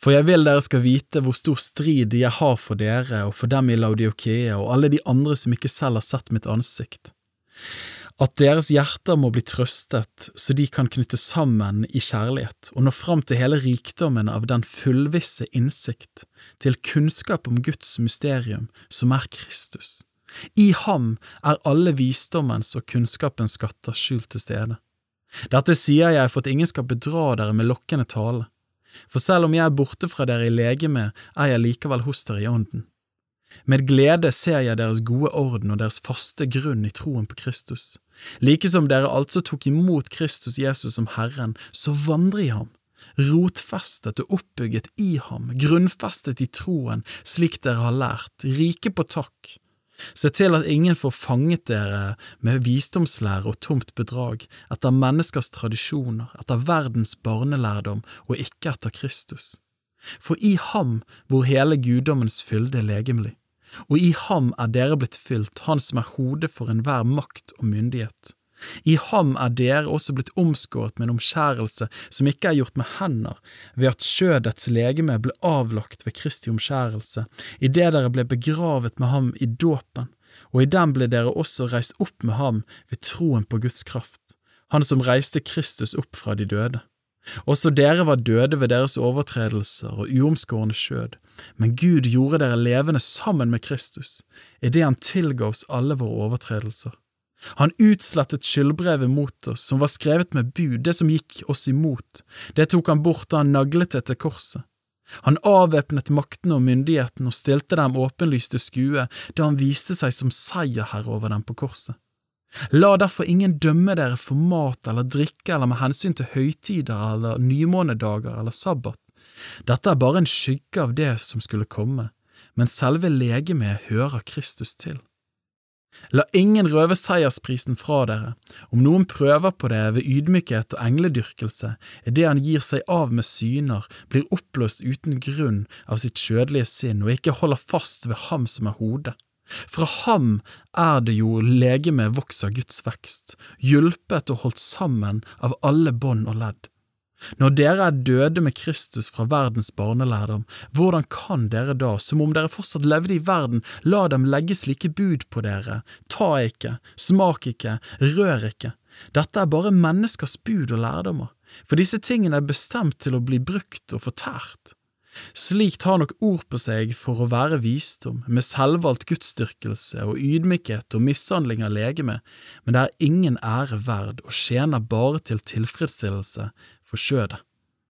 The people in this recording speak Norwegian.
For jeg vil dere skal vite hvor stor strid jeg har for dere og for dem i Laudiokia og alle de andre som ikke selv har sett mitt ansikt, at deres hjerter må bli trøstet så de kan knytte sammen i kjærlighet og nå fram til hele rikdommen av den fullvisse innsikt, til kunnskap om Guds mysterium, som er Kristus. I ham er alle visdommens og kunnskapens skatter skjult til stede. Dette sier jeg for at ingen skal bedra dere med lokkende tale. For selv om jeg er borte fra dere i legeme, er jeg likevel hos dere i ånden. Med glede ser jeg deres gode orden og deres faste grunn i troen på Kristus. Like som dere altså tok imot Kristus Jesus som Herren, så vandrer i ham, rotfestet og oppbygget i ham, grunnfestet i troen, slik dere har lært, rike på takk, Se til at ingen får fanget dere med visdomslære og tomt bedrag, etter menneskers tradisjoner, etter verdens barnelærdom og ikke etter Kristus. For i ham bor hele guddommens fylde legemlig, og i ham er dere blitt fylt, han som er hodet for enhver makt og myndighet. I ham er dere også blitt omskåret med en omskjærelse som ikke er gjort med hender, ved at skjødets legeme ble avlagt ved Kristi omskjærelse, idet dere ble begravet med ham i dåpen, og i den ble dere også reist opp med ham ved troen på Guds kraft, han som reiste Kristus opp fra de døde. Også dere var døde ved deres overtredelser og uomskårne skjød, men Gud gjorde dere levende sammen med Kristus, idet han tilga oss alle våre overtredelser. Han utslettet skyldbrevet mot oss, som var skrevet med bud, det som gikk oss imot, det tok han bort da han naglet det til korset. Han avvæpnet maktene og myndigheten og stilte dem åpenlyst til skue da han viste seg som seierherre over dem på korset. La derfor ingen dømme dere for mat eller drikke eller med hensyn til høytider eller nymånedager eller sabbat. Dette er bare en skygge av det som skulle komme, men selve legemet hører Kristus til. La ingen røve seiersprisen fra dere. Om noen prøver på det ved ydmykhet og engledyrkelse, er det han gir seg av med syner, blir oppløst uten grunn av sitt skjødelige sinn og ikke holder fast ved ham som er hodet. Fra ham er det jo legemet vokser Guds vekst, hjulpet og holdt sammen av alle bånd og ledd. Når dere er døde med Kristus fra verdens barnelærdom, hvordan kan dere da, som om dere fortsatt levde i verden, la dem legge slike bud på dere, ta ikke, smak ikke, rør ikke? Dette er bare menneskers bud og lærdommer, for disse tingene er bestemt til å bli brukt og fortært. Slikt har nok ord på seg for å være visdom, med selvvalgt gudsdyrkelse og ydmykhet og mishandling av legeme, men det er ingen ære verd og tjener bare til tilfredsstillelse for skjødet.